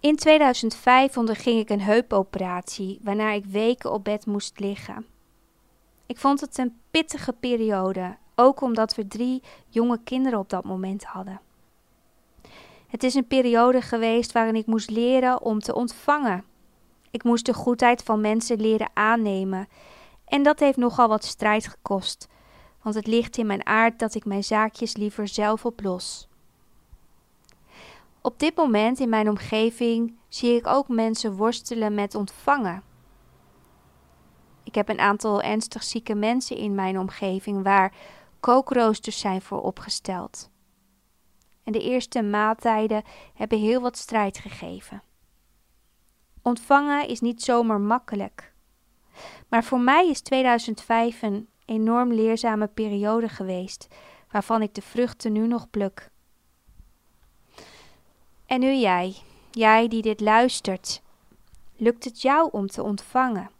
In 2005 onderging ik een heupoperatie, waarna ik weken op bed moest liggen. Ik vond het een pittige periode, ook omdat we drie jonge kinderen op dat moment hadden. Het is een periode geweest waarin ik moest leren om te ontvangen. Ik moest de goedheid van mensen leren aannemen. En dat heeft nogal wat strijd gekost, want het ligt in mijn aard dat ik mijn zaakjes liever zelf oplos. Op dit moment in mijn omgeving zie ik ook mensen worstelen met ontvangen. Ik heb een aantal ernstig zieke mensen in mijn omgeving waar kookroosters zijn voor opgesteld. En de eerste maaltijden hebben heel wat strijd gegeven. Ontvangen is niet zomaar makkelijk. Maar voor mij is 2005 een enorm leerzame periode geweest, waarvan ik de vruchten nu nog pluk. En nu jij, jij die dit luistert, lukt het jou om te ontvangen?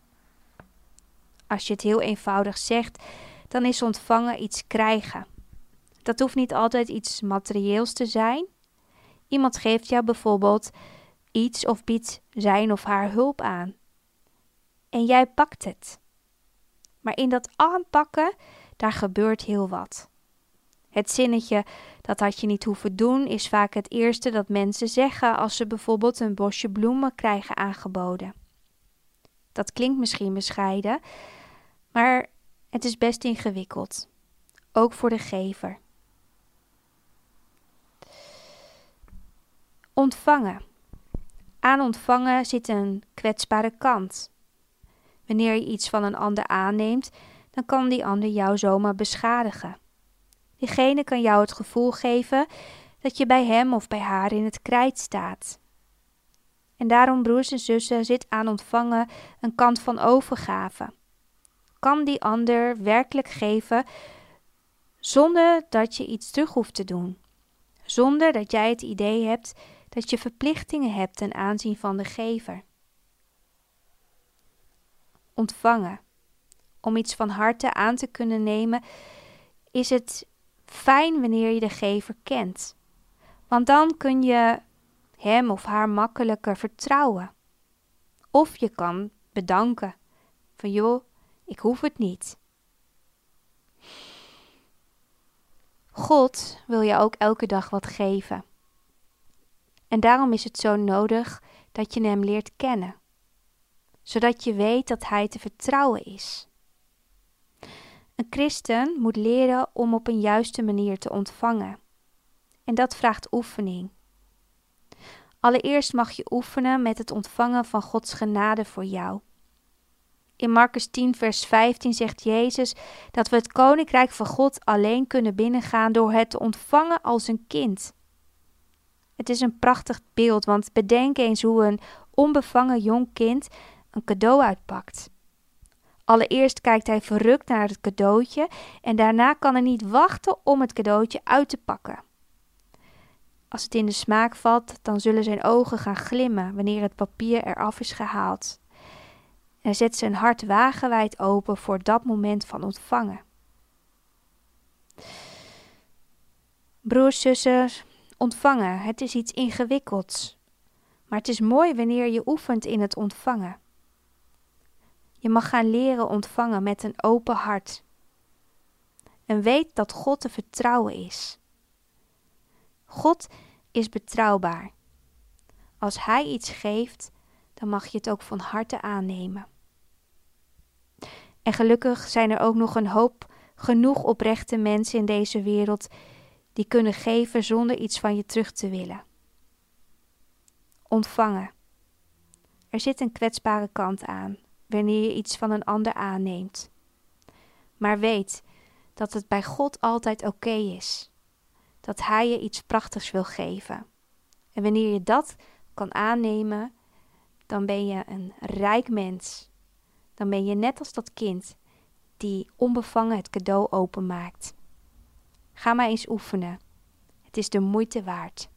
Als je het heel eenvoudig zegt, dan is ontvangen iets krijgen. Dat hoeft niet altijd iets materieels te zijn. Iemand geeft jou bijvoorbeeld iets of biedt zijn of haar hulp aan. En jij pakt het. Maar in dat aanpakken, daar gebeurt heel wat. Het zinnetje dat had je niet hoeven doen is vaak het eerste dat mensen zeggen als ze bijvoorbeeld een bosje bloemen krijgen aangeboden. Dat klinkt misschien bescheiden, maar het is best ingewikkeld, ook voor de gever. Ontvangen. Aan ontvangen zit een kwetsbare kant. Wanneer je iets van een ander aanneemt, dan kan die ander jou zomaar beschadigen. Diegene kan jou het gevoel geven dat je bij hem of bij haar in het krijt staat. En daarom, broers en zussen, zit aan ontvangen een kant van overgave. Kan die ander werkelijk geven zonder dat je iets terug hoeft te doen, zonder dat jij het idee hebt dat je verplichtingen hebt ten aanzien van de gever. Ontvangen. Om iets van harte aan te kunnen nemen, is het fijn wanneer je de gever kent. Want dan kun je hem of haar makkelijker vertrouwen. Of je kan bedanken. Van joh, ik hoef het niet. God wil je ook elke dag wat geven. En daarom is het zo nodig dat je Hem leert kennen, zodat je weet dat Hij te vertrouwen is. Een christen moet leren om op een juiste manier te ontvangen. En dat vraagt oefening. Allereerst mag je oefenen met het ontvangen van Gods genade voor jou. In Marcus 10, vers 15 zegt Jezus dat we het koninkrijk van God alleen kunnen binnengaan door het te ontvangen als een kind. Het is een prachtig beeld, want bedenk eens hoe een onbevangen jong kind een cadeau uitpakt. Allereerst kijkt hij verrukt naar het cadeautje en daarna kan hij niet wachten om het cadeautje uit te pakken. Als het in de smaak valt, dan zullen zijn ogen gaan glimmen wanneer het papier eraf is gehaald. En zet zijn hart wagenwijd open voor dat moment van ontvangen. Broers, zussen, ontvangen, het is iets ingewikkelds. Maar het is mooi wanneer je oefent in het ontvangen. Je mag gaan leren ontvangen met een open hart. En weet dat God te vertrouwen is. God is betrouwbaar. Als Hij iets geeft, dan mag je het ook van harte aannemen. En gelukkig zijn er ook nog een hoop genoeg oprechte mensen in deze wereld die kunnen geven zonder iets van je terug te willen. Ontvangen. Er zit een kwetsbare kant aan wanneer je iets van een ander aanneemt. Maar weet dat het bij God altijd oké is. Dat Hij je iets prachtigs wil geven. En wanneer je dat kan aannemen, dan ben je een rijk mens. Dan ben je net als dat kind die onbevangen het cadeau openmaakt. Ga maar eens oefenen. Het is de moeite waard.